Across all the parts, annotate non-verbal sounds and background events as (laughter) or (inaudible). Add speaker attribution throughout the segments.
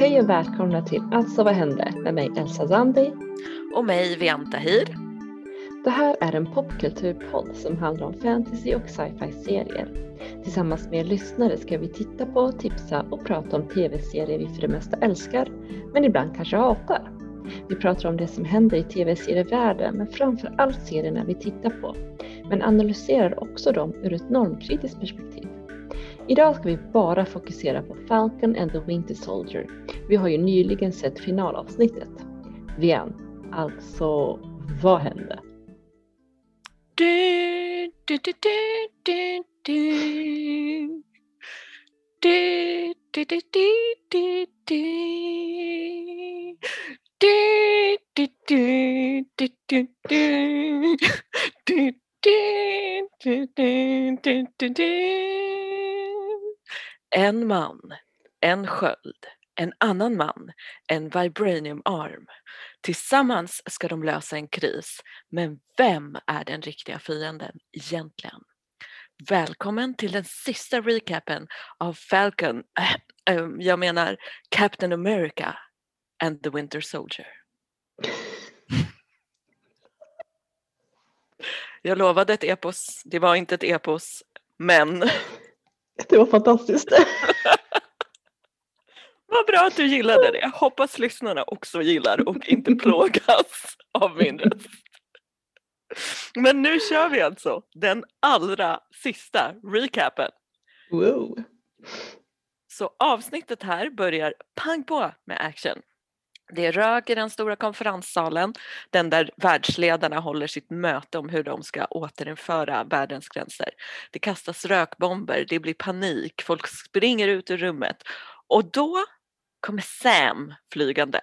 Speaker 1: Hej och välkomna till Alltså vad hände med mig Elsa Zandi.
Speaker 2: Och mig Vianta Hir.
Speaker 1: Det här är en popkulturpodd som handlar om fantasy och sci-fi serier. Tillsammans med lyssnare ska vi titta på, tipsa och prata om tv-serier vi för det mesta älskar, men ibland kanske hatar. Vi pratar om det som händer i tv-serievärlden, men framför allt serierna vi tittar på, men analyserar också dem ur ett normkritiskt perspektiv. Idag ska vi bara fokusera på Falcon and the Winter Soldier. Vi har ju nyligen sett finalavsnittet. Vian, alltså vad hände?
Speaker 2: Du, du, du, du, du, du. Du, du, du, du, du, du. Du, du, du, du, du, du. Du, du, du, du, du, du. du. En man, en sköld, en annan man, en vibranium arm. Tillsammans ska de lösa en kris, men vem är den riktiga fienden egentligen? Välkommen till den sista recapen av Falcon, äh, (clears throat) äh, jag menar Captain America and the Winter Soldier. Jag lovade ett epos, det var inte ett epos, men
Speaker 1: Det var fantastiskt. (laughs)
Speaker 2: Vad bra att du gillade det. Hoppas lyssnarna också gillar och inte (laughs) plågas av min röst. Men nu kör vi alltså den allra sista recapen.
Speaker 1: Wow.
Speaker 2: Så avsnittet här börjar pang på med action. Det är rök i den stora konferenssalen, den där världsledarna håller sitt möte om hur de ska återinföra världens gränser. Det kastas rökbomber, det blir panik, folk springer ut ur rummet och då kommer Sam flygande.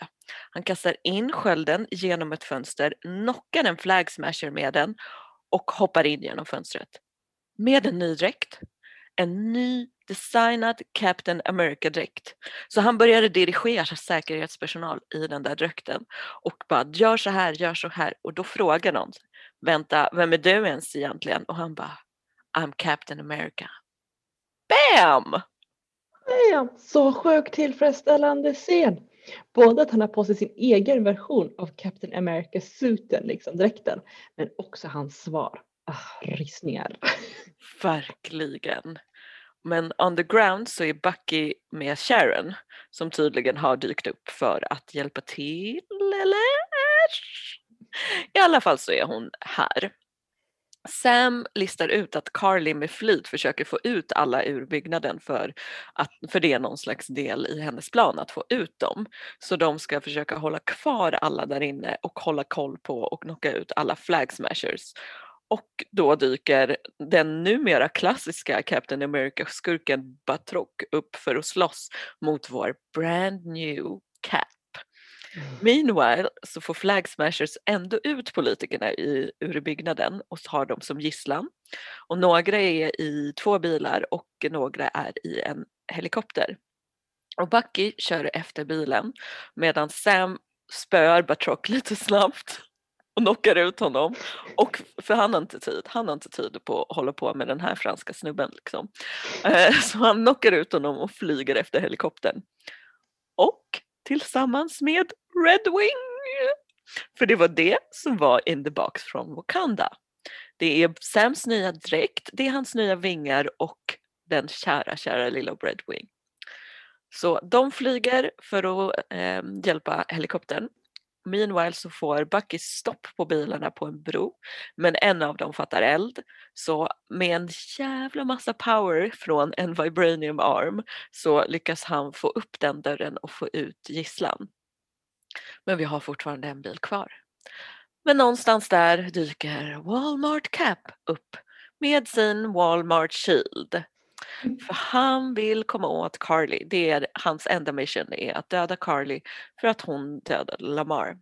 Speaker 2: Han kastar in skölden genom ett fönster, knockar en flagsmasher med den och hoppar in genom fönstret. Med en ny dräkt, en ny designad Captain America-dräkt. Så han började dirigera säkerhetspersonal i den där dräkten och bara gör så här, gör så här och då frågar någon vänta, vem är du ens egentligen? Och han bara I'm Captain America. Bam!
Speaker 1: Bam! Så sjukt tillfredsställande scen. Både att han har på sig sin egen version av Captain America-suiten, liksom dräkten, men också hans svar. Ah, rysningar. (laughs)
Speaker 2: Verkligen. Men on the ground så är Bucky med Sharon som tydligen har dykt upp för att hjälpa till eller? I alla fall så är hon här. Sam listar ut att Carly med flit försöker få ut alla ur byggnaden för, att, för det är någon slags del i hennes plan att få ut dem. Så de ska försöka hålla kvar alla där inne och hålla koll på och knocka ut alla flag smashers. Och då dyker den numera klassiska Captain America-skurken Batroc upp för att slåss mot vår brand new Cap. Meanwhile så får Flag Smashers ändå ut politikerna i, ur byggnaden och har dem som gisslan. Och några är i två bilar och några är i en helikopter. Och Bucky kör efter bilen medan Sam spöar Batroc lite snabbt och knockar ut honom. Och, för han har inte tid, han har inte tid på att hålla på med den här franska snubben. Liksom. Eh, så han knockar ut honom och flyger efter helikoptern. Och tillsammans med Red Wing. För det var det som var in the box från Wakanda. Det är Sams nya dräkt, det är hans nya vingar och den kära, kära lilla Red Wing. Så de flyger för att eh, hjälpa helikoptern Meanwhile så får Bucky stopp på bilarna på en bro men en av dem fattar eld så med en jävla massa power från en vibranium arm så lyckas han få upp den dörren och få ut gisslan. Men vi har fortfarande en bil kvar. Men någonstans där dyker Walmart Cap upp med sin Walmart Shield. För han vill komma åt Carly. Det är hans enda mission är att döda Carly för att hon dödade Lamar.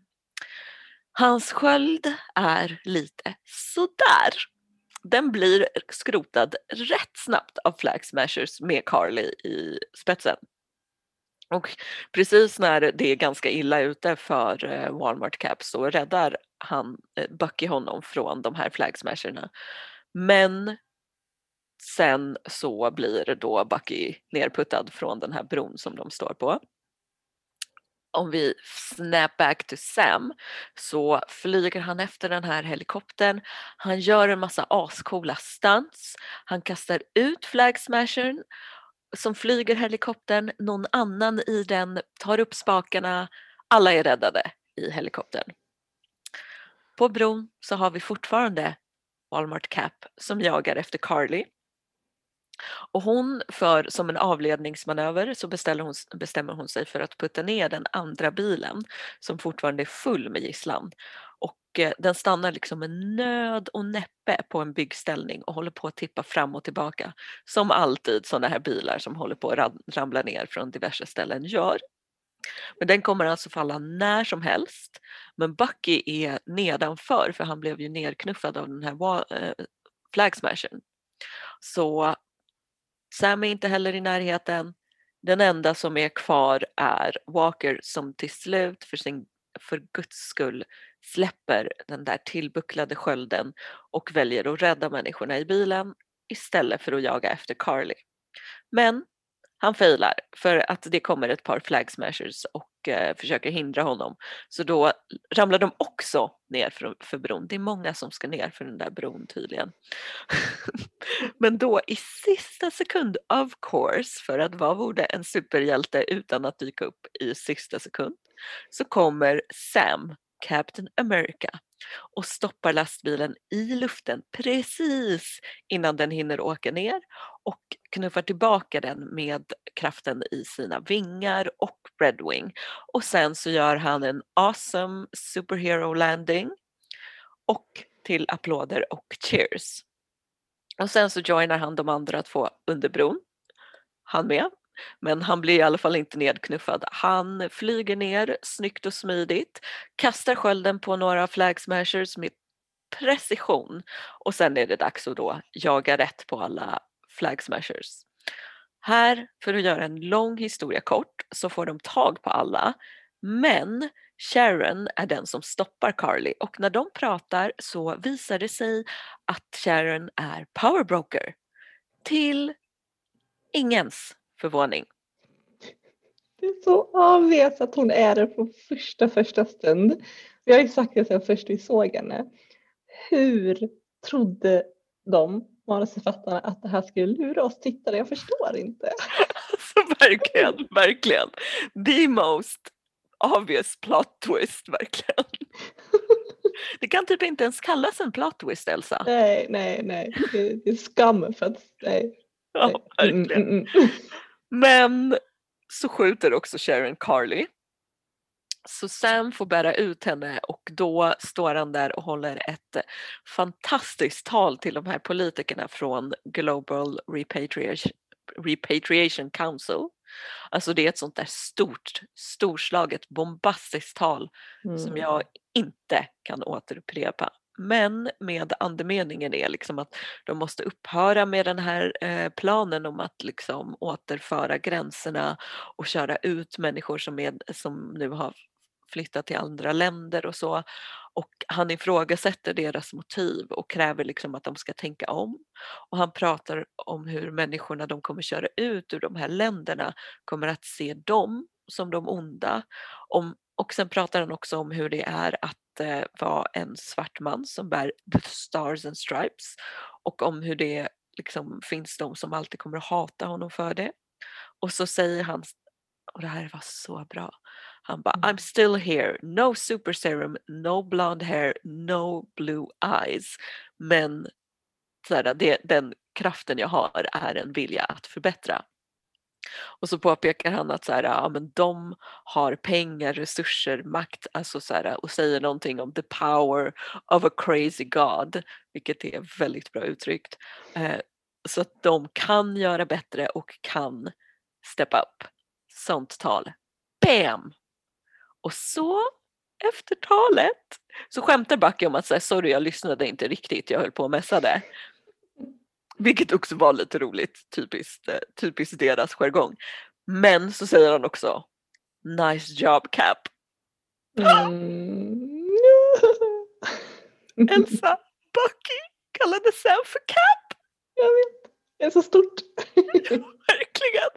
Speaker 2: Hans sköld är lite sådär. Den blir skrotad rätt snabbt av Flag Smashers med Carly i spetsen. Och precis när det är ganska illa ute för eh, Walmart Cap så räddar han eh, Bucky honom från de här Flag Smasherna. Men sen så blir då Bucky nerputtad från den här bron som de står på. om vi snap back to Sam så flyger han efter den här helikoptern. Han gör en massa ascoola stunts. Han kastar ut Flag Smashern som flyger helikoptern. Någon annan i den tar upp spakarna. Alla är räddade i helikoptern. På bron så har vi fortfarande Walmart Cap som jagar efter Carly. Och hon, för, som en avledningsmanöver, så hon, bestämmer hon sig för att putta ner den andra bilen som fortfarande är full med gisslan. Och eh, den stannar liksom med nöd och näppe på en byggställning och håller på att tippa fram och tillbaka. Som alltid sådana här bilar som håller på att ramla ner från diverse ställen gör. Men den kommer alltså falla när som helst. Men Bucky är nedanför för han blev ju nerknuffad av den här eh, flagsmashern. Så Sam är inte heller i närheten. Den enda som är kvar är Walker som till slut för, sin, för guds skull släpper den där tillbucklade skölden och väljer att rädda människorna i bilen istället för att jaga efter Carly. Men han failar för att det kommer ett par flag smashers och eh, försöker hindra honom. Så då ramlar de också ner för, för bron. Det är många som ska ner för den där bron tydligen. (laughs) Men då i sista sekund, of course, för att vad vore en superhjälte utan att dyka upp i sista sekund, så kommer Sam, Captain America, och stoppar lastbilen i luften precis innan den hinner åka ner och knuffar tillbaka den med kraften i sina vingar och Redwing. Och sen så gör han en awesome superhero landing och till applåder och (laughs) cheers. Och sen så joinar han de andra två under bron. Han med. Men han blir i alla fall inte nedknuffad. Han flyger ner snyggt och smidigt, kastar skölden på några flag smashers med precision och sen är det dags att då jaga rätt på alla flag smashers. Här, för att göra en lång historia kort, så får de tag på alla men Sharon är den som stoppar Carly och när de pratar så visar det sig att Sharon är powerbroker till ingens förvåning.
Speaker 1: Det är så obvious att hon är det från första, första stund. Vi har ju sagt det sedan först vi såg henne. Hur trodde de, manusförfattarna, att det här skulle lura oss tittare? Jag förstår inte.
Speaker 2: Alltså verkligen, verkligen. The most obvious plot twist, verkligen. Det kan typ inte ens kallas en plot twist, Elsa.
Speaker 1: Nej, nej, nej. Det, det är skam för att, nej.
Speaker 2: Ja, verkligen. Mm, mm, mm. Men så skjuter också Sharon Carly. Så Sam får bära ut henne och då står han där och håller ett fantastiskt tal till de här politikerna från Global Repatriation, Repatriation Council. Alltså det är ett sånt där stort, storslaget, bombastiskt tal mm. som jag inte kan återupprepa. Men med andemeningen är liksom att de måste upphöra med den här eh, planen om att liksom återföra gränserna och köra ut människor som, är, som nu har flyttat till andra länder och så. Och han ifrågasätter deras motiv och kräver liksom att de ska tänka om. Och han pratar om hur människorna de kommer köra ut ur de här länderna kommer att se dem som de onda. Om, och sen pratar han också om hur det är att eh, vara en svart man som bär the stars and stripes och om hur det liksom finns de som alltid kommer att hata honom för det. Och så säger han, och det här var så bra, han bara mm. I'm still here, no super serum, no blonde hair, no blue eyes. Men så här, det, den kraften jag har är en vilja att förbättra. Och så påpekar han att så här, ja, men de har pengar, resurser, makt alltså så här, och säger någonting om the power of a crazy God, vilket är väldigt bra uttryckt. Eh, så att de kan göra bättre och kan step up. Sånt tal. Bam! Och så efter talet så skämtar Bucky om att säga sorry jag lyssnade inte riktigt, jag höll på och mässade. Vilket också var lite roligt, typiskt, eh, typiskt deras jargong. Men så säger han också Nice job Cap. Mm. (laughs) Elsa, Bucky kallade Sam för Cap.
Speaker 1: Jag vet, det är så stort. (laughs)
Speaker 2: Verkligen.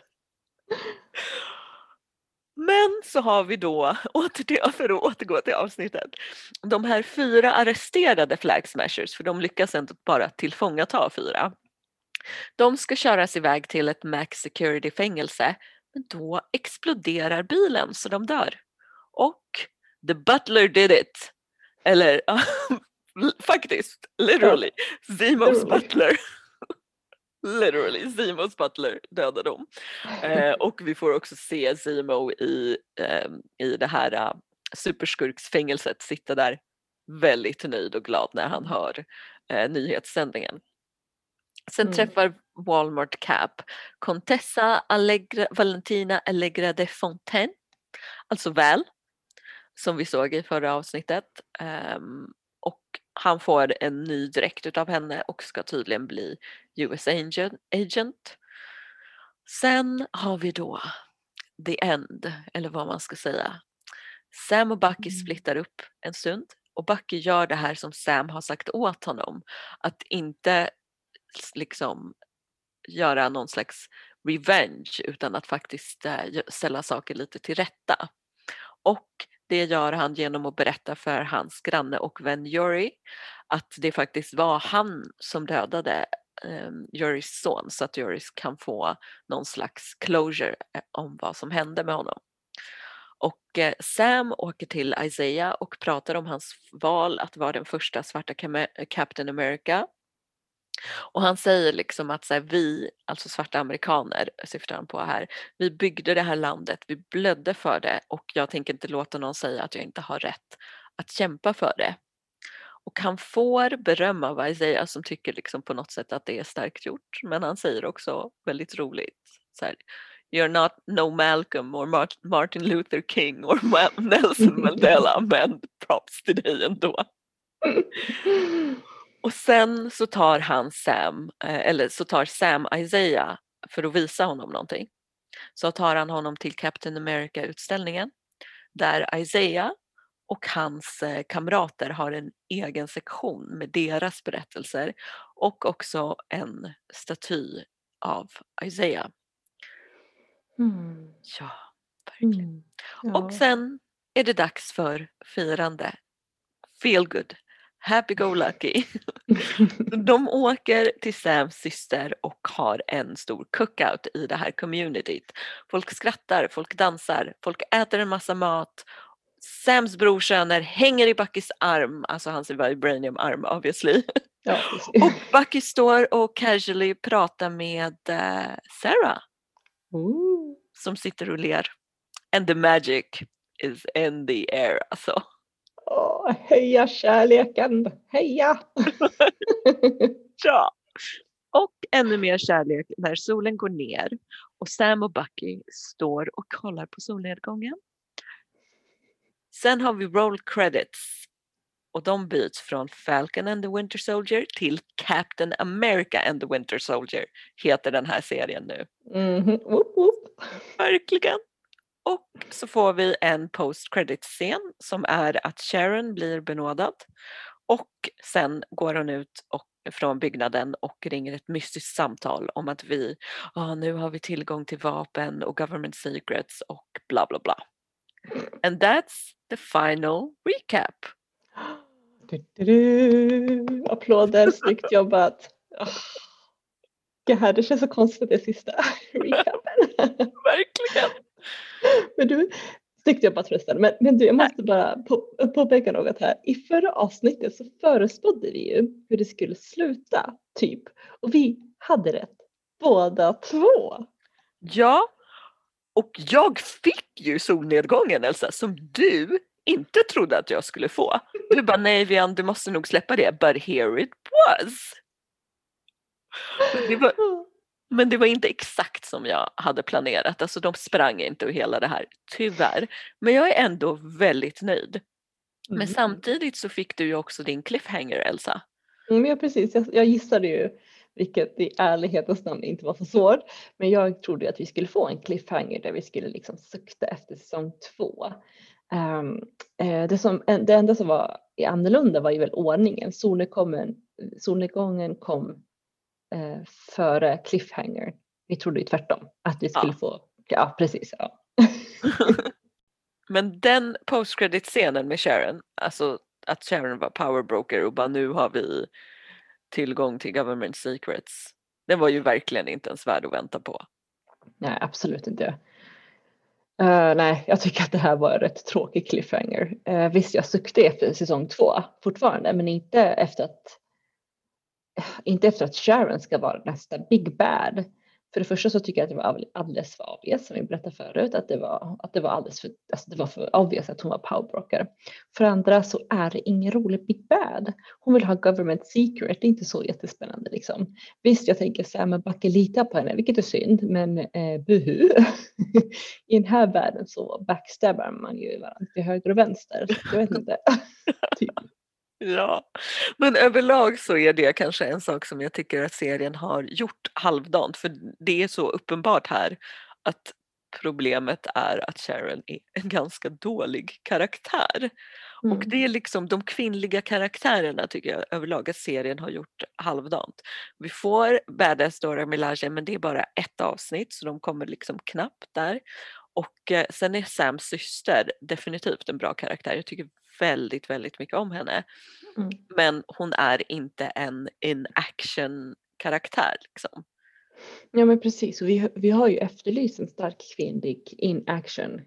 Speaker 2: Men så har vi då, (laughs) för att återgå till avsnittet, de här fyra arresterade flag smashers, för de lyckas ändå bara tillfångata fyra. De ska köras iväg till ett max security fängelse men då exploderar bilen så de dör. Och the butler did it. Eller (laughs) faktiskt, literally, Zimos butler. (laughs) literally, Zimos butler dödar dem. Eh, (laughs) och vi får också se Zimo i, eh, i det här uh, superskurksfängelset sitta där väldigt nöjd och glad när han hör eh, nyhetssändningen. Sen mm. träffar Walmart Cap Contessa Allegra, Valentina Allegra de Fontaine, alltså väl, som vi såg i förra avsnittet. Um, och han får en ny dräkt utav henne och ska tydligen bli US agent. Sen har vi då the end, eller vad man ska säga. Sam och Bucky mm. splittar upp en stund och Bucky gör det här som Sam har sagt åt honom. Att inte liksom göra någon slags revenge utan att faktiskt eh, ställa saker lite till rätta. Och det gör han genom att berätta för hans granne och vän Yuri att det faktiskt var han som dödade ehm, um, Yuris son så att Yuris kan få någon slags closure eh, om vad som hände med honom. Och eh, Sam åker till Isaiah och pratar om hans val att vara den första svarta Captain America och han säger liksom att så här, vi, alltså svarta amerikaner syftar han på här, vi byggde det här landet, vi blödde för det och jag tänker inte låta någon säga att jag inte har rätt att kämpa för det. Och han får beröm av Isaiah som tycker liksom på något sätt att det är starkt gjort men han säger också väldigt roligt så här, You're not no Malcolm or Martin Luther King or (laughs) Nelson Mandela men props till dig ändå. (laughs) Och sen så tar han Sam, eh, eller så tar Sam Isaiah för att visa honom någonting. Så tar han honom till Captain America-utställningen där Isaiah och hans eh, kamrater har en egen sektion med deras berättelser och också en staty av Isaiah.
Speaker 1: Mm.
Speaker 2: Ja, verkligen. Mm. Ja. Och sen är det dags för firande. Feel good happy-go-lucky. (laughs) de åker till Sams syster och har en stor cookout i det här communityt. Folk skrattar, folk dansar, folk äter en massa mat. Sams brorsöner hänger i Buckys arm, alltså hans vibranium-arm obviously. Ja, (laughs) och Bucky står och casually pratar med uh, Sarah. Ooh. Som sitter och ler. And the magic is in the air alltså.
Speaker 1: Åh, heja kärleken, heja! (laughs)
Speaker 2: ja. Och ännu mer kärlek när solen går ner och Sam och Bucky står och kollar på solnedgången. Sen har vi roll credits och de byts från Falcon and the Winter Soldier till Captain America and the Winter Soldier heter den här serien nu.
Speaker 1: Mm -hmm. woop, woop.
Speaker 2: Verkligen. Och så får vi en post credit scen som är att Sharon blir benådad och sen går hon ut och, från byggnaden och ringer ett mystiskt samtal om att vi, oh, nu har vi tillgång till vapen och government secrets och bla bla bla. And that's the final recap.
Speaker 1: Du, du, du. Applåder, snyggt jobbat. (laughs) Oh. Det det känns så konstigt det sista (laughs) recapen.
Speaker 2: Verkligen. (laughs)
Speaker 1: Men du, snyggt jobbat förresten. Men, men du, jag måste bara på, påpeka något här. I förra avsnittet så förespådde vi ju hur det skulle sluta, typ. Och vi hade rätt båda två.
Speaker 2: Ja, och jag fick ju solnedgången Elsa, som du inte trodde att jag skulle få. Du bara, nej Vian, du måste nog släppa det. But here it was. Det var, (laughs) men det var inte exakt som jag hade planerat, alltså de sprang inte och hela det här, tyvärr. Men jag är ändå väldigt nöjd. Men mm. samtidigt så fick du ju också din cliffhanger Elsa.
Speaker 1: Mm, ja precis, jag, jag gissade ju vilket i ärlighetens namn inte var så svårt. Men jag trodde att vi skulle få en cliffhanger där vi skulle liksom sukta efter säsong två. Um, det, som, det enda som var annorlunda var ju väl ordningen. Solnedgången, solnedgången kom eh, före cliffhanger. Vi trodde ju tvärtom att vi skulle ja. få, ja precis. Ja. (laughs) (laughs)
Speaker 2: Men den post credit scenen med Sharon, alltså att Sharon var powerbroker och bara nu har vi tillgång till government secrets. Den var ju verkligen inte ens värd att vänta på.
Speaker 1: Nej, absolut inte. Uh, nej, jag tycker att det här var en rätt tråkig cliffhanger. Uh, visst, jag suckte efter säsong två fortfarande, men inte efter att inte efter att Sharon ska vara nästa big bad. För det första så tycker jag att det var alldeles för obvious som vi berättade förut att det var att det var alldeles för, alltså det var för obvious att hon var powerbroker. För andra så är det ingen rolig big bad. Hon vill ha government secret, det är inte så jättespännande liksom. Visst, jag tänker så här, men backa lita på henne, vilket är synd, men eh, buhu. (laughs) I den här världen så backstabbar man ju varandra till höger och vänster. Jag vet inte. (laughs) typ.
Speaker 2: Ja, men överlag så är det kanske en sak som jag tycker att serien har gjort halvdant för det är så uppenbart här att problemet är att Sharon är en ganska dålig karaktär. Mm. Och det är liksom de kvinnliga karaktärerna tycker jag överlag att serien har gjort halvdant. Vi får Badass Dora Milaje men det är bara ett avsnitt så de kommer liksom knappt där. Och eh, sen är Sams syster definitivt en bra karaktär. Jag tycker väldigt, väldigt mycket om henne. Mm. Men hon är inte en in action karaktär liksom.
Speaker 1: Ja men precis och vi, vi har ju efterlyst en stark kvinnlig in action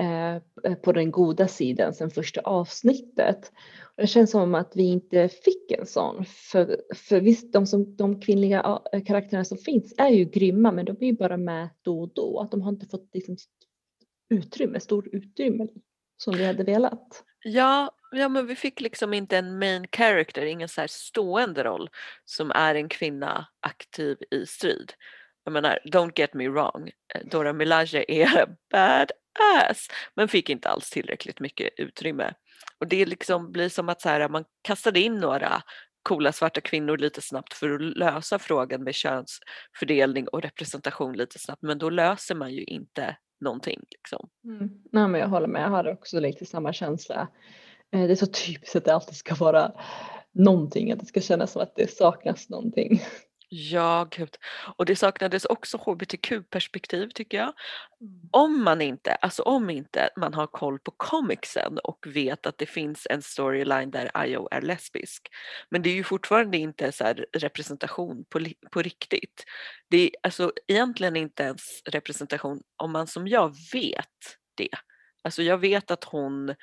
Speaker 1: eh, på den goda sidan sen första avsnittet. Och det känns som att vi inte fick en sån. För, för visst, de, som, de kvinnliga karaktärerna som finns är ju grymma men de är ju bara med då och då. Att de har inte fått liksom, utrymme, stor utrymme som vi hade velat.
Speaker 2: Ja, ja, men vi fick liksom inte en main character, ingen så här stående roll som är en kvinna aktiv i strid. Jag menar, don't get me wrong, eh, Dora Milaje är (laughs) badass men fick inte alls tillräckligt mycket utrymme. Och det liksom blir som att så här, man kastade in några coola svarta kvinnor lite snabbt för att lösa frågan med könsfördelning och representation lite snabbt men då löser man ju inte någonting. Liksom.
Speaker 1: Mm. Nej, men jag håller med, jag har också lite samma känsla. Eh, det är så typiskt att det alltid ska vara någonting, att det ska kännas som att det saknas någonting.
Speaker 2: Ja, gud. Och det saknades också hbtq-perspektiv tycker jag. Mm. Om man inte, alltså om inte man har koll på comicsen och vet att det finns en storyline där Io är lesbisk. Men det är ju fortfarande inte så representation på, på riktigt. Det är alltså egentligen inte ens representation om man som jag vet det. Alltså jag vet att hon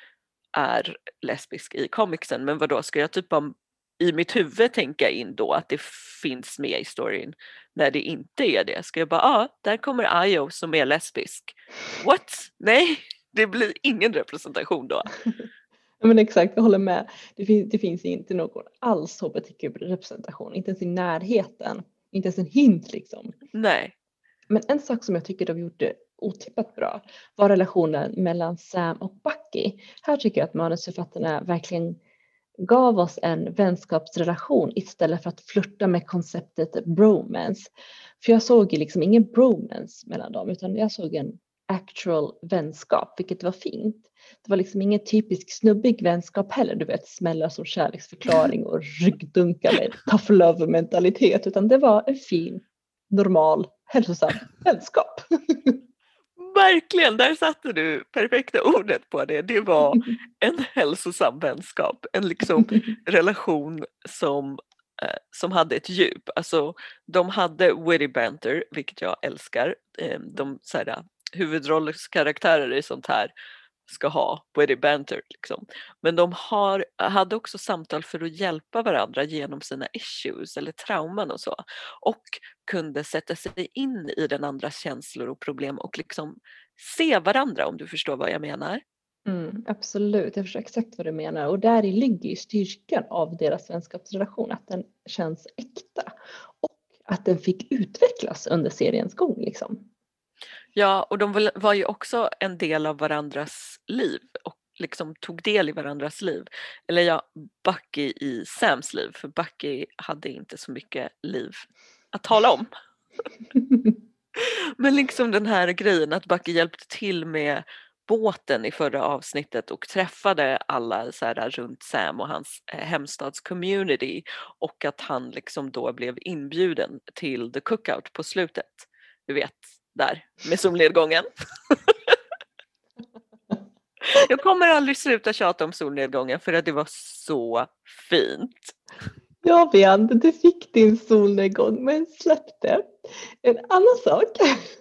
Speaker 2: är lesbisk i comicsen men vad då ska jag typ om i mitt huvud tänka in då att det finns med i storyn när det inte är det. Ska jag bara, ja, ah, där kommer Io som är lesbisk. What? Nej, (laughs) det blir ingen representation då. (laughs)
Speaker 1: men exakt, jag håller med. Det finns, det finns inte någon alls hbtq-representation, inte ens i närheten. Inte ens en hint liksom.
Speaker 2: Nej.
Speaker 1: Men en sak som jag tycker de gjorde otippat bra var relationen mellan Sam och Bucky. Här tycker jag att manusförfattarna verkligen gav oss en vänskapsrelation istället för att flirta med konceptet bromance. För jag såg ju liksom ingen bromance mellan dem utan jag såg en actual vänskap, vilket var fint. Det var liksom ingen typisk snubbig vänskap heller, du vet smällar som kärleksförklaring och ryggdunkar med tough love mentalitet, utan det var en fin, normal, hälsosam vänskap. (laughs)
Speaker 2: Verkligen, där satte du perfekta ordet på det. Det var (laughs) en hälsosam vänskap, en liksom relation som, eh, som hade ett djup. Alltså, de hade witty banter, vilket jag älskar. Eh, de så här, huvudrollskaraktärer i sånt här ska ha witty banter. Liksom. Men de har, hade också samtal för att hjälpa varandra genom sina issues eller trauman och så. Och kunde sätta sig in i den andras känslor och problem och liksom se varandra om du förstår vad jag menar.
Speaker 1: Mm, absolut, jag förstår exakt vad du menar och där ligger ju styrkan av deras vänskapsrelation, att den känns äkta och att den fick utvecklas under seriens gång. Liksom.
Speaker 2: Ja, och de var ju också en del av varandras liv och liksom tog del i varandras liv. Eller ja, Bucky i Sams liv, för Bucky hade inte så mycket liv att tala om. (laughs) Men liksom den här grejen att Bucky hjälpte till med båten i förra avsnittet och träffade alla så här runt Sam och hans eh, hemstadscommunity och att han liksom då blev inbjuden till the cookout på slutet. Du vet, där med solnedgången. (laughs) Jag kommer aldrig sluta tjata om solnedgången för att det var så fint.
Speaker 1: Ja, Bian, du fick din solnedgång men släppte. En annan sak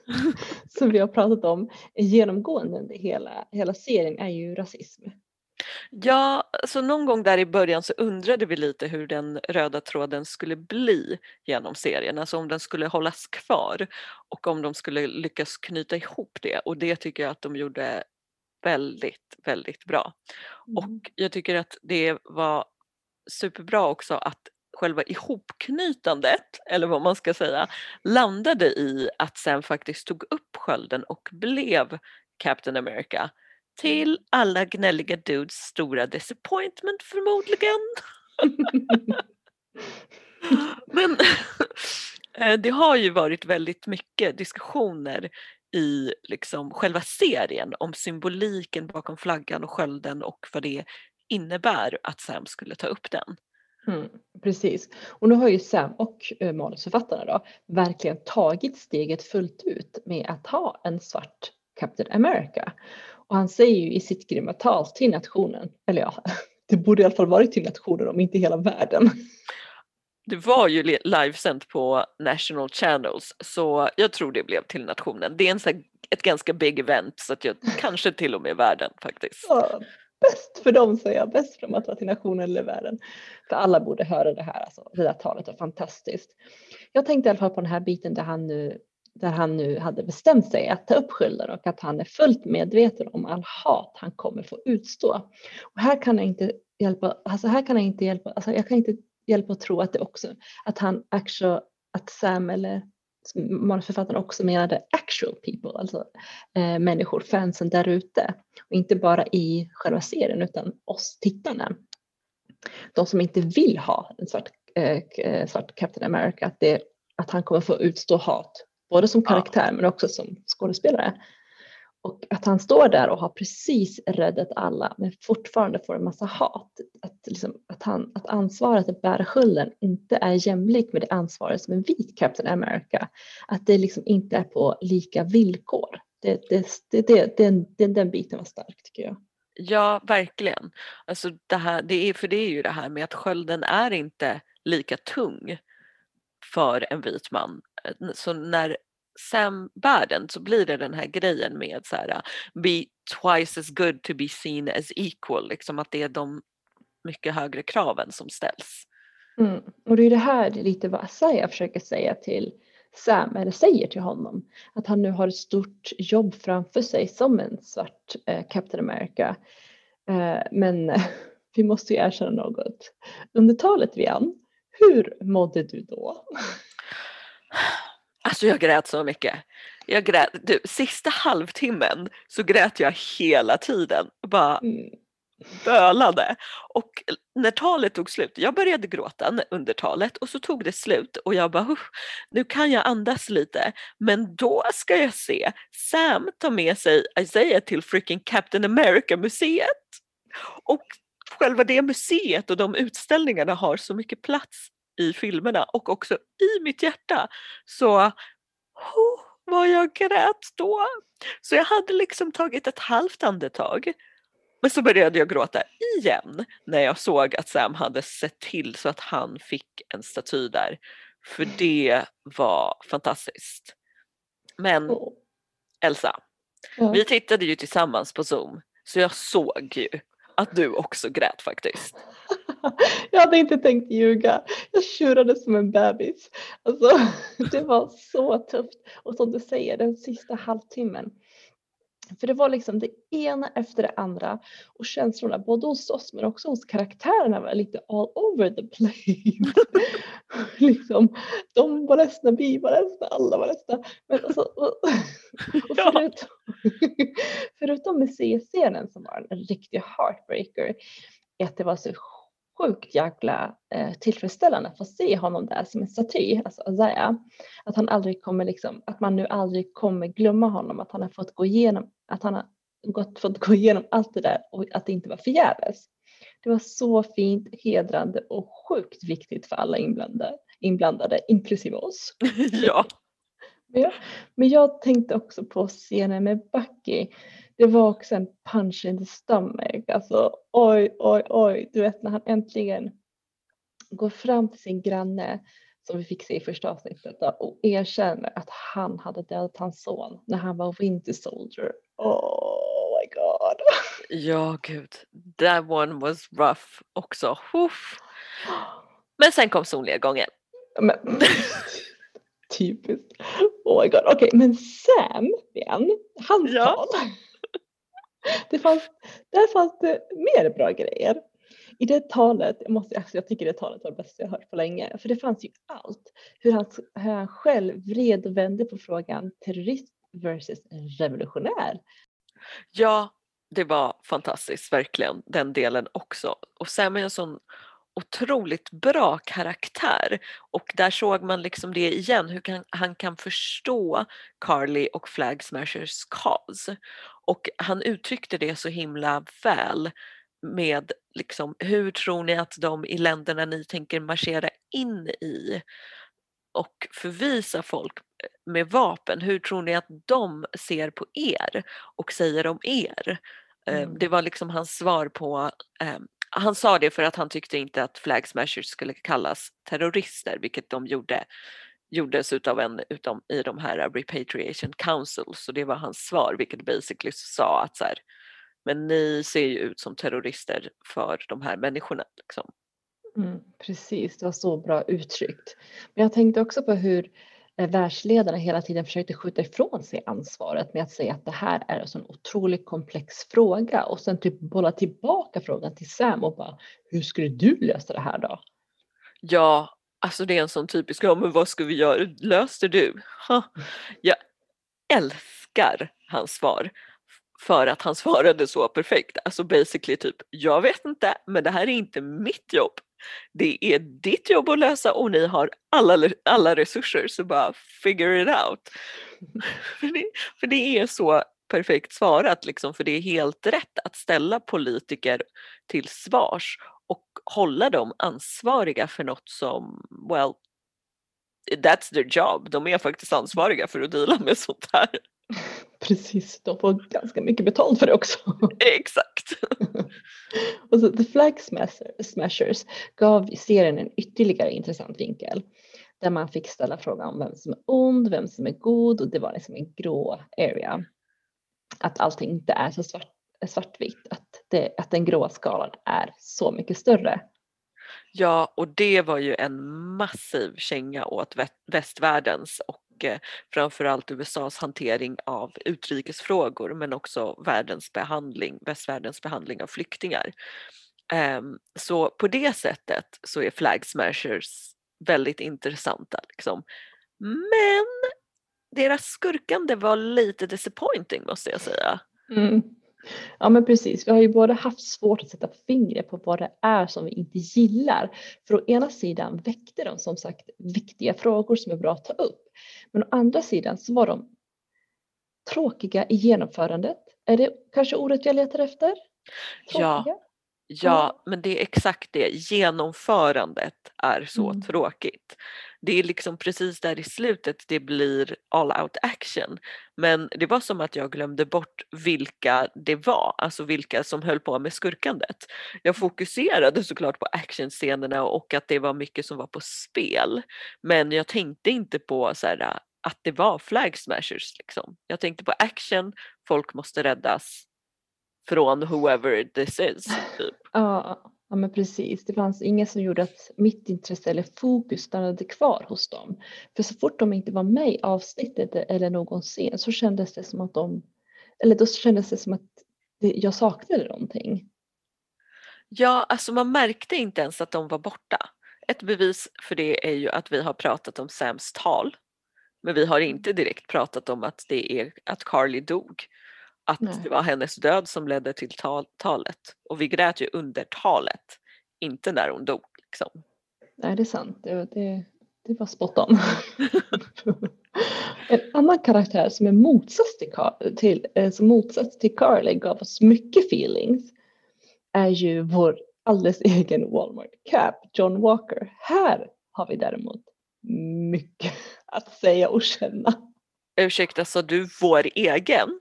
Speaker 1: (laughs) som vi har pratat om genomgående under hela, hela serien är ju rasism.
Speaker 2: Ja, så någon gång där i början så undrade vi lite hur den röda tråden skulle bli genom serien, alltså om den skulle hållas kvar och om de skulle lyckas knyta ihop det och det tycker jag att de gjorde väldigt, väldigt bra.
Speaker 1: Mm.
Speaker 2: Och jag tycker att det var superbra också att själva ihopknytandet, eller vad man ska säga, landade i att Sam faktiskt tog upp skölden och blev Captain America. Till alla gnälliga dudes stora disappointment förmodligen. (laughs) Men (laughs) eh, det har ju varit väldigt mycket diskussioner i liksom själva serien om symboliken bakom flaggan och skölden och vad det innebär att Sam skulle ta upp den.
Speaker 1: Mm, precis. Och nu har ju Sam och eh, manusförfattarna då verkligen tagit steget fullt ut med att ha en svart Captain America. Och han säger ju i sitt grymma tal till nationen, eller ja, (laughs) det borde i alla fall varit till nationen om inte hela världen.
Speaker 2: Det var ju li- livesänt på National Channels så jag tror det blev till nationen. Det är en sån här, ett ganska big event så att jag (laughs) kanske till och med världen faktiskt.
Speaker 1: Ja, bäst för dem säger jag, bäst för dem att vara till nationen eller världen. För alla borde höra det här, alltså, det där talet var fantastiskt. Jag tänkte i alla fall på den här biten där han nu där han nu hade bestämt sig att ta upp skulden och att han är fullt medveten om all hat han kommer få utstå. Och här kan jag inte hjälpa, alltså här kan jag inte hjälpa, alltså jag kan inte hjälpa att tro att det också, att han actual, att Sam eller manusförfattaren också menade actual people, alltså eh, människor, fansen där ute. Och inte bara i själva serien utan oss tittarna. De som inte vill ha en svart, eh, eh, svart Captain America, att, det, att han kommer få utstå hat både som karaktär ja. men också som skådespelare. Och att han står där och har precis räddat alla men fortfarande får en massa hat. Att, liksom, att, han, att ansvaret att bära skulden inte är jämlikt med det ansvaret som en vit Captain America. Att det liksom inte är på lika villkor. Det, det, det, det, den, den, den biten var stark tycker jag.
Speaker 2: Ja, verkligen. Alltså det här, det är, för det är ju det här med att skölden är inte lika tung för en vit man. Så när Sam bär den så blir det den här grejen med så här, uh, be twice as good to be seen as equal, liksom att det är de mycket högre kraven som ställs.
Speaker 1: Mm. Och det är det här lite vad Asaya försöker säga till Sam, eller säger till honom, att han nu har ett stort jobb framför sig som en svart eh, Captain America. Eh, men (laughs) vi måste ju erkänna något. Under talet Vian, hur mådde du då? (laughs)
Speaker 2: Alltså jag grät så mycket. Jag grät, du, sista halvtimmen så grät jag hela tiden. Bara mm. bölade. Och när talet tog slut, jag började gråta under talet och så tog det slut och jag bara nu kan jag andas lite. Men då ska jag se Sam ta med sig Isaiah till freaking Captain America museet. Och själva det museet och de utställningarna har så mycket plats i filmerna och också i mitt hjärta. Så oh, vad jag grät då. Så jag hade liksom tagit ett halvt andetag. Men så började jag gråta igen när jag såg att Sam hade sett till så att han fick en staty där. För det var fantastiskt. Men Elsa, ja. vi tittade ju tillsammans på Zoom så jag såg ju att du också grät faktiskt. (laughs)
Speaker 1: jag hade inte tänkt ljuga. Jag tjurade som en bebis. Alltså, (laughs) det var så tufft. Och som du säger, den sista halvtimmen. För det var liksom det ena efter det andra och känslorna både hos oss men också hos karaktärerna var lite all over the place. (laughs) liksom, de var ledsna, vi var ledsna, alla var ledsna. Men alltså, och, och förutom, förutom museiscenen som var en riktig heartbreaker, att det var så sjukt jäkla eh, tillfredsställande att få se honom där som en staty, alltså Isaiah. Att han aldrig kommer liksom, att man nu aldrig kommer glömma honom, att han har fått gå igenom, att han har gått, fått gå igenom allt det där och att det inte var förgäves. Det var så fint, hedrande och sjukt viktigt för alla inblandade, inblandade inklusive oss. (laughs)
Speaker 2: ja.
Speaker 1: ja. Men jag tänkte också på scenen med Bucky det var också en punch in the stomach. Alltså oj, oj, oj. Du vet när han äntligen går fram till sin granne som vi fick se i första avsnittet och erkänner att han hade dödat hans son när han var Winter Soldier. Oh my god.
Speaker 2: Ja gud, that one was rough också. Uff. Men sen kom solnedgången.
Speaker 1: Men, (laughs) typiskt. Oh my god. Okej, okay, men Sam igen, hans ja. tal. Det fanns, där fanns det mer bra grejer. I det talet, jag, måste, alltså jag tycker det talet var det bästa jag hört på länge, för det fanns ju allt. Hur han, hur han själv vred och vände på frågan terrorist versus revolutionär.
Speaker 2: Ja, det var fantastiskt, verkligen, den delen också. Och Samuelsson otroligt bra karaktär och där såg man liksom det igen, hur kan, han kan förstå Carly och Flag Smashers cause. Och han uttryckte det så himla väl med liksom, hur tror ni att de i länderna ni tänker marschera in i och förvisa folk med vapen, hur tror ni att de ser på er och säger om er? Eh, mm. Det var liksom hans svar på um, han sa det för att han tyckte inte att flag smashers skulle kallas terrorister, vilket de gjorde gjordes utav en utom i de här repatriation councils så det var hans svar vilket basically sa att så här, men ni ser ju ut som terrorister för de här människorna. Liksom.
Speaker 1: Mm, precis, det var så bra uttryckt. Men jag tänkte också på hur Eh, världsledarna hela tiden försökte skjuta ifrån sig ansvaret med att säga att det här är en sån otroligt komplex fråga och sen typ bolla tillbaka frågan till Sam och bara hur skulle du lösa det här då?
Speaker 2: Ja, alltså det är en sån typisk, ja men vad ska vi göra, löste du? Ha. Jag älskar hans svar för att han svarade så perfekt. Alltså basically typ, jag vet inte men det här är inte mitt jobb. Det är ditt jobb att lösa och ni har alla, alla resurser så bara figure it out. (laughs) för, det, för det är så perfekt svarat liksom för det är helt rätt att ställa politiker till svars och hålla dem ansvariga för något som, well, that's their job. De är faktiskt ansvariga för att dela med sånt här. (laughs)
Speaker 1: Precis, de får ganska mycket betalt för det också. (laughs)
Speaker 2: Exakt
Speaker 1: och så The Flag Smashers gav serien en ytterligare intressant vinkel där man fick ställa frågan om vem som är ond, vem som är god och det var liksom en grå area. Att allting inte är så svart, svartvitt, att, det, att den gråa skalan är så mycket större.
Speaker 2: Ja, och det var ju en massiv känga åt västvärldens och framförallt USAs hantering av utrikesfrågor men också världens behandling, västvärldens behandling av flyktingar. Ehm, så på det sättet så är Flag Smashers väldigt intressanta. Liksom. Men deras skurkande var lite disappointing måste jag säga.
Speaker 1: Mm. Ja men precis, vi har ju både haft svårt att sätta fingret på vad det är som vi inte gillar. För å ena sidan väckte de som sagt viktiga frågor som är bra att ta upp. Men å andra sidan så var de tråkiga i genomförandet. Är det kanske ordet jag letar efter?
Speaker 2: Tråkiga? Ja. Ja, men det är exakt det. Genomförandet är så mm. tråkigt. Det är liksom precis där i slutet det blir all out action. Men det var som att jag glömde bort vilka det var, alltså vilka som höll på med skurkandet. Jag mm. fokuserade såklart på actionscenerna och att det var mycket som var på spel. Men jag tänkte inte på så här, att det var flag smashers. Liksom. Jag tänkte på action, folk måste räddas från whoever this is. (laughs) Typ.
Speaker 1: Ja, ja, men precis. Det fanns inget som gjorde att mitt intresse eller fokus stannade kvar hos dem. För så fort de inte var med i avsnittet eller någon scen så kändes det som att de, eller då kändes det som att jag saknade någonting.
Speaker 2: Ja, alltså man märkte inte ens att de var borta. Ett bevis för det är ju att vi har pratat om Sams tal. Men vi har inte direkt pratat om att det är att Carly dog att Nej. det var hennes död som ledde till tal talet. Och vi grät ju under talet, inte när hon dog. Liksom.
Speaker 1: Nej, det är sant. Det, det, det var spot on. (laughs) en annan karaktär som är motsats till, till, eh, som motsats till Carly gav oss mycket feelings är ju vår alldeles egen Walmart Cap, John Walker. Här har vi däremot mycket (laughs) att säga och känna.
Speaker 2: Ursäkta, sa du vår egen?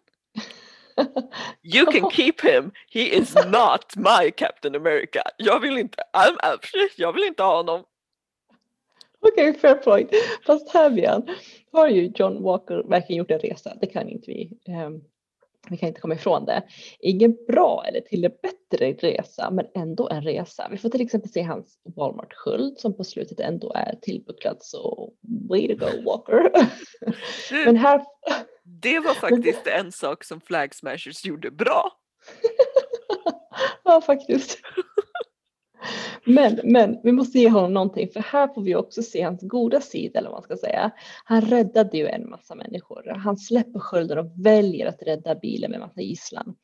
Speaker 2: You can (laughs) keep him, he is not my Captain America. Jag vill inte, I'm, jag vill inte ha honom.
Speaker 1: Okej, okay, fair point. Fast här Björn, har ju John Walker verkligen gjort en resa. Det kan inte vi. Um, vi kan inte komma ifrån det. Ingen bra eller till det bättre resa, men ändå en resa. Vi får till exempel se hans Walmart-sköld som på slutet ändå är tillbucklad så way to go Walker.
Speaker 2: men här... Det var faktiskt en sak som Flag Smashers gjorde bra. (laughs)
Speaker 1: ja, faktiskt. Men, men vi måste ge honom någonting för här får vi också se hans goda sida eller vad man ska säga. Han räddade ju en massa människor. Han släpper skölden och väljer att rädda bilen med massa gisslan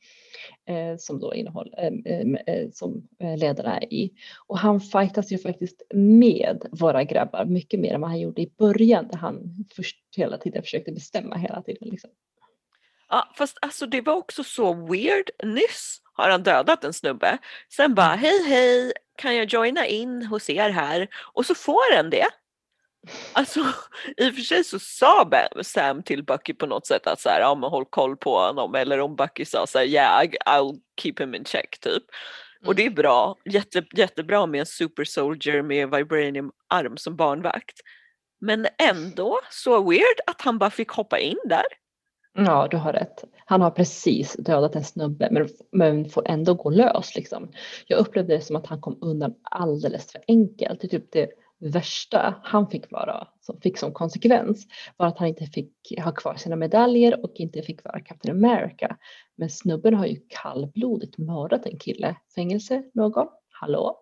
Speaker 1: eh, som då innehåller, eh, eh, eh, som eh, ledarna är i. Och han fightas ju faktiskt med våra grabbar mycket mer än vad han gjorde i början där han först hela tiden försökte bestämma hela tiden. Liksom.
Speaker 2: Ja, fast alltså det var också så weird. Nyss har han dödat en snubbe. Sen bara hej hej, kan jag joina in hos er här? Och så får den det. Alltså (laughs) i och för sig så sa Sam till Bucky på något sätt att så här, ja men håll koll på honom eller om Bucky sa så här, yeah I'll keep him in check typ. Mm. Och det är bra, Jätte, jättebra med en super soldier med vibranium arm som barnvakt. Men ändå så weird att han bara fick hoppa in där.
Speaker 1: Ja, du har rätt. Han har precis dödat en snubbe men, men får ändå gå lös. Liksom. Jag upplevde det som att han kom undan alldeles för enkelt. Det är typ det värsta han fick vara, som fick som konsekvens var att han inte fick ha kvar sina medaljer och inte fick vara Captain America. Men snubben har ju kallblodigt mördat en kille. Fängelse någon? Hallå?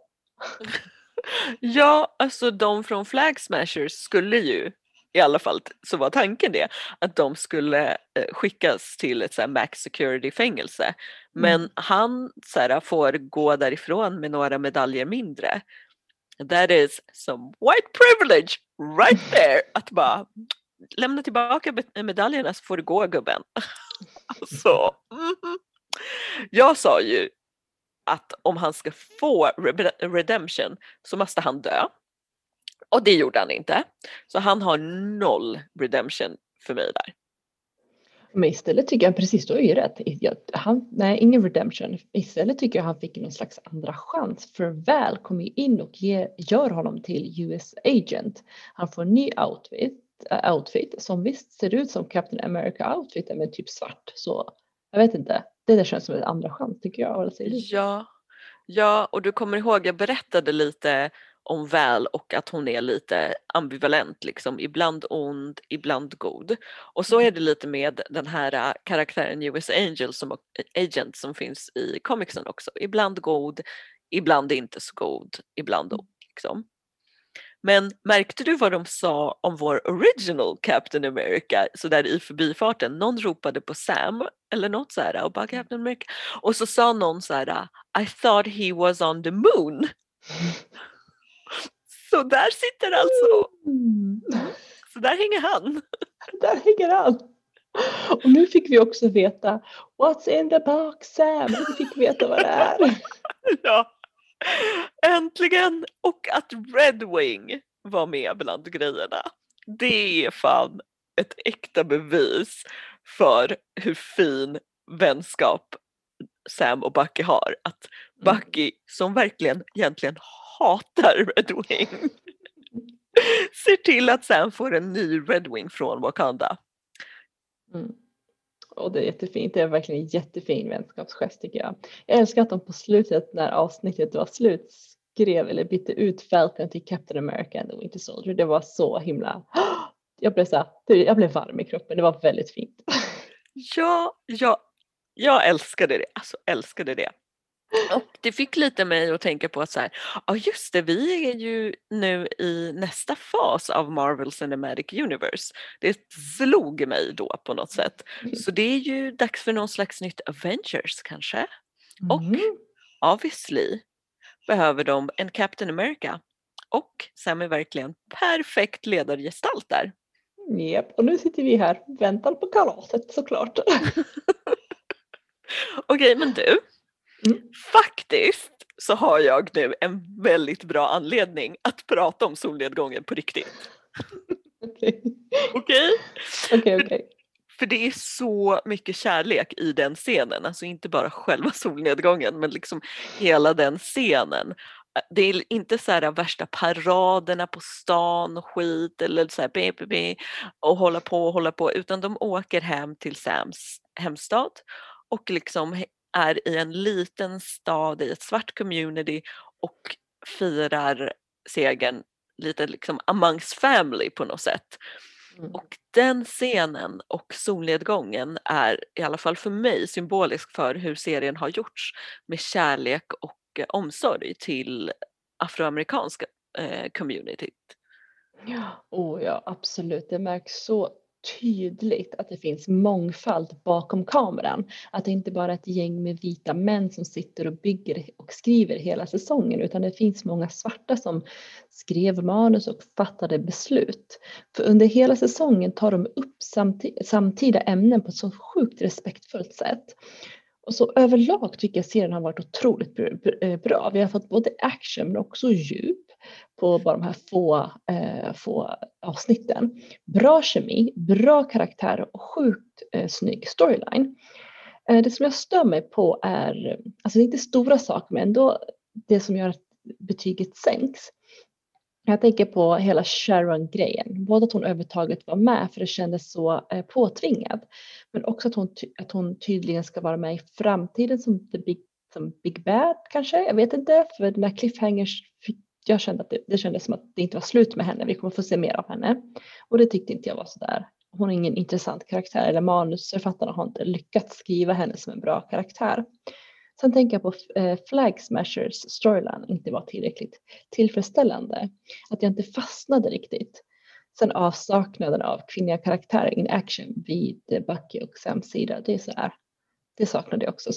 Speaker 1: (laughs)
Speaker 2: ja, alltså de från Flag Smashers skulle ju i alla fall så var tanken det, att de skulle eh, skickas till ett så max security fängelse. Men mm. han så här, får gå därifrån med några medaljer mindre. That is some white privilege right there! Att bara lämna tillbaka medaljerna så får du gå gubben. (laughs) alltså, mm. Jag sa ju att om han ska få redemption så måste han dö. Och det gjorde han inte. Så han har noll redemption för mig där.
Speaker 1: Men istället tycker jag, precis du har ju rätt, han, nej ingen redemption. Istället tycker jag han fick någon slags andra chans. För Val kommer in och ger, gör honom till US agent. Han får en ny outfit, äh, outfit som visst ser ut som Captain America outfiten men typ svart. Så jag vet inte, det där känns som en andra chans tycker jag.
Speaker 2: Ja, ja och du kommer ihåg jag berättade lite om väl och att hon är lite ambivalent, liksom. ibland ond, ibland god. Och så är mm. det lite med den här äh, karaktären US Angel som, Agent som finns i comicsen också. Ibland god, ibland inte så god, ibland mm. ond. Liksom. Men märkte du vad de sa om vår original Captain America sådär i förbifarten? Någon ropade på Sam eller något så här och bara Captain America och så sa någon så här I thought he was on the moon. (laughs) Så där sitter alltså. Mm. Så där hänger han. (laughs)
Speaker 1: Där hänger han. Och nu fick vi också veta What's in the box Sam? Nu fick vi veta vad det är. (laughs)
Speaker 2: Ja, äntligen! Och att Red Wing var med bland grejerna. Det är fan ett äkta bevis för hur fin vänskap Sam och Bucky har. Att. Bucky, som verkligen egentligen hatar (laughs) Red Wing, ser till att Sam får en ny Red Wing från Wakanda.
Speaker 1: Mm. Och det är jättefint, det är verkligen en jättefin vänskapsgest tycker jag. Jag älskar att de på slutet när avsnittet var slut skrev eller bytte ut Falcon till Captain America and the Winter Soldier. Det var så himla, (gasps) jag blev, så här, jag blev varm i kroppen, det var väldigt fint.
Speaker 2: Ja, ja jag älskade det, alltså älskade det. Och det fick lite mig att tänka på att så här, ja just det, vi är ju nu i nästa fas av Marvel Cinematic Universe. Det slog mig då på något sätt. Så det är ju dags för någon slags nytt Avengers kanske. Och mm. obviously behöver de en Captain America. Och Sam är verkligen perfekt ledargestalt där.
Speaker 1: Japp, och nu sitter vi här och väntar på kalaset såklart. (laughs)
Speaker 2: Okej, men du. Mm. Faktiskt så har jag nu en väldigt bra anledning att prata om solnedgången på riktigt. (laughs)
Speaker 1: Okej.
Speaker 2: Okej?
Speaker 1: Okej.
Speaker 2: För det är så mycket kärlek i den scenen, alltså inte bara själva (laughs) solnedgången men liksom hela den scenen. Det är inte så här värsta paraderna på stan och skit eller så här BBB och hålla på och hålla på utan de åker hem till Sams hemstad och liksom är i en liten stad i ett svart community och firar segern lite liksom amongst family på något sätt. Mm. Och den scenen och solnedgången är i alla fall för mig symbolisk för hur serien har gjorts med kärlek och eh, omsorg till afroamerikanska eh, communityt.
Speaker 1: Ja, oh ja, absolut. Det märks så tydligt att det finns mångfald bakom kameran. Att det inte bara är ett gäng med vita män som sitter och bygger och skriver hela säsongen utan det finns många svarta som skrev manus och fattade beslut. För under hela säsongen tar de upp samtida ämnen på ett så sjukt respektfullt sätt. Och så överlag tycker jag serien har varit otroligt eh, bra. Vi har fått både action men också djup på bara de här få, eh, få avsnitten. Bra kemi, bra karaktär och sjukt eh, snygg storyline. Eh, det som jag stör mig på är, alltså det är inte stora saker men ändå det som gör att betyget sänks. Jag tänker på hela Sharon-grejen, både att hon överhuvudtaget var med för det kändes så påtvingat. påtvingad, men också att hon, att hon tydligen ska vara med i framtiden som the big, som big bad kanske, jag vet inte, för den här cliffhangers jag kände att det, det kändes som att det inte var slut med henne. Vi kommer få se mer av henne. Och det tyckte inte jag var sådär. Hon är ingen intressant karaktär eller manusförfattarna har inte lyckats skriva henne som en bra karaktär. Sen tänker jag på eh, Flag Smashers storyline inte var tillräckligt tillfredsställande. Att jag inte fastnade riktigt. Sen avsaknaden av kvinnliga karaktärer in action vid Bucky och Sams sida. Det är så här, det saknade jag också.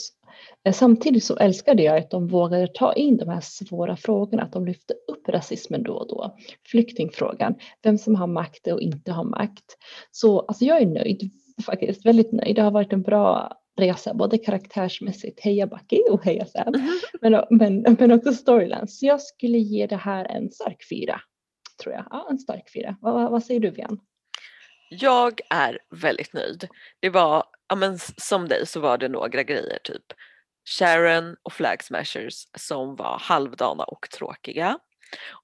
Speaker 1: Eh, samtidigt så älskade jag att de vågade ta in de här svåra frågorna, att de lyfte upp rasismen då och då. Flyktingfrågan, vem som har makt och inte har makt. Så alltså jag är nöjd, faktiskt väldigt nöjd. Det har varit en bra resa, både karaktärsmässigt, heja Bucky och heja Sam, mm. men, men, men också storyline. Så jag skulle ge det här en stark fyra, tror jag. Ja, en stark fyra. Vad, vad säger du Vian?
Speaker 2: Jag är väldigt nöjd. Det var, ja men som dig så var det några grejer typ Sharon och Flag Smashers som var halvdana och tråkiga.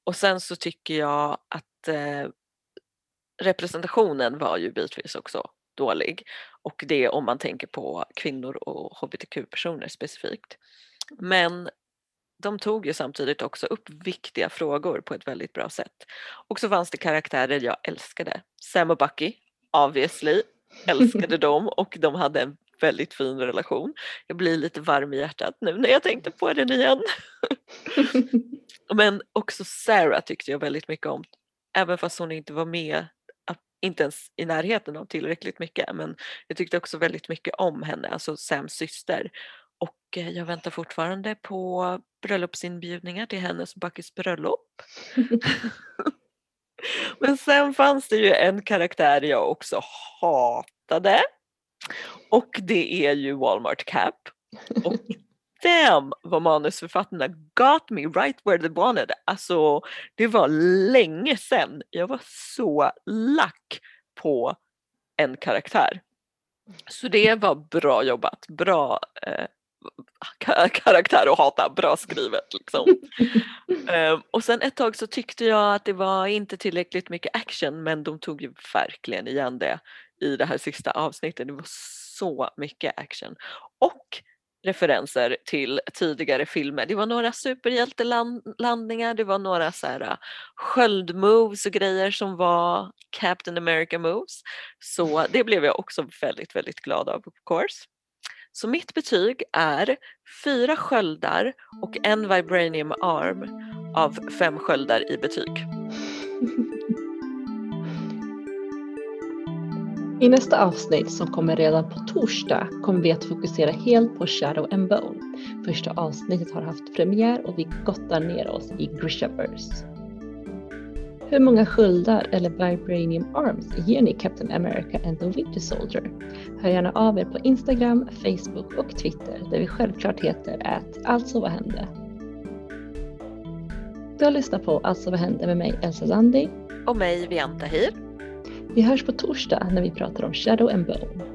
Speaker 2: Och sen så tycker jag att eh, representationen var ju bitvis också dålig och det om man tänker på kvinnor och hbtq-personer specifikt. Men de tog ju samtidigt också upp viktiga frågor på ett väldigt bra sätt. Och så fanns det karaktärer jag älskade. Sam och Bucky, obviously, älskade (laughs) dem och de hade en väldigt fin relation. Jag blir lite varm i hjärtat nu när jag tänkte på den igen. (laughs) Men också Sarah tyckte jag väldigt mycket om, även fast hon inte var med inte ens i närheten av tillräckligt mycket men jag tyckte också väldigt mycket om henne, alltså Sams syster. Och eh, jag väntar fortfarande på bröllopsinbjudningar till hennes och Buckys bröllop. (laughs) men sen fanns det ju en karaktär jag också hatade och det är ju Walmart Cap. Och damn vad manusförfattarna got me right where they wanted. Alltså det var länge sedan jag var så lack på en karaktär. Så det var bra jobbat, bra eh, karaktär att hata, bra skrivet liksom. um, (laughs) och sen ett tag så tyckte jag att det var inte tillräckligt mycket action men de tog ju verkligen igen det i det här sista avsnittet. Det var så mycket action. Och referenser till tidigare filmer. Det var några superhjältelandningar, det var några så här äh, sköldmoves och grejer som var Captain America moves. Så det blev jag också väldigt, väldigt glad av of course. Så mitt betyg är fyra sköldar och en vibranium arm av fem sköldar i betyg.
Speaker 1: I nästa avsnitt som kommer redan på torsdag kommer vi att fokusera helt på Shadow and Bone. Första avsnittet har haft premiär och vi gottar ner oss i Grishaverse. Hur många sköldar eller vibranium arms ger ni Captain America and the Winter Soldier? Hör gärna av er på Instagram, Facebook och Twitter där vi självklart heter att alltså vad hände? Du har lyssnat på Alltså vad hände med mig Elsa Zandi
Speaker 2: och mig Vianta Hir.
Speaker 1: Vi hörs på torsdag när vi pratar om Shadow and Bone.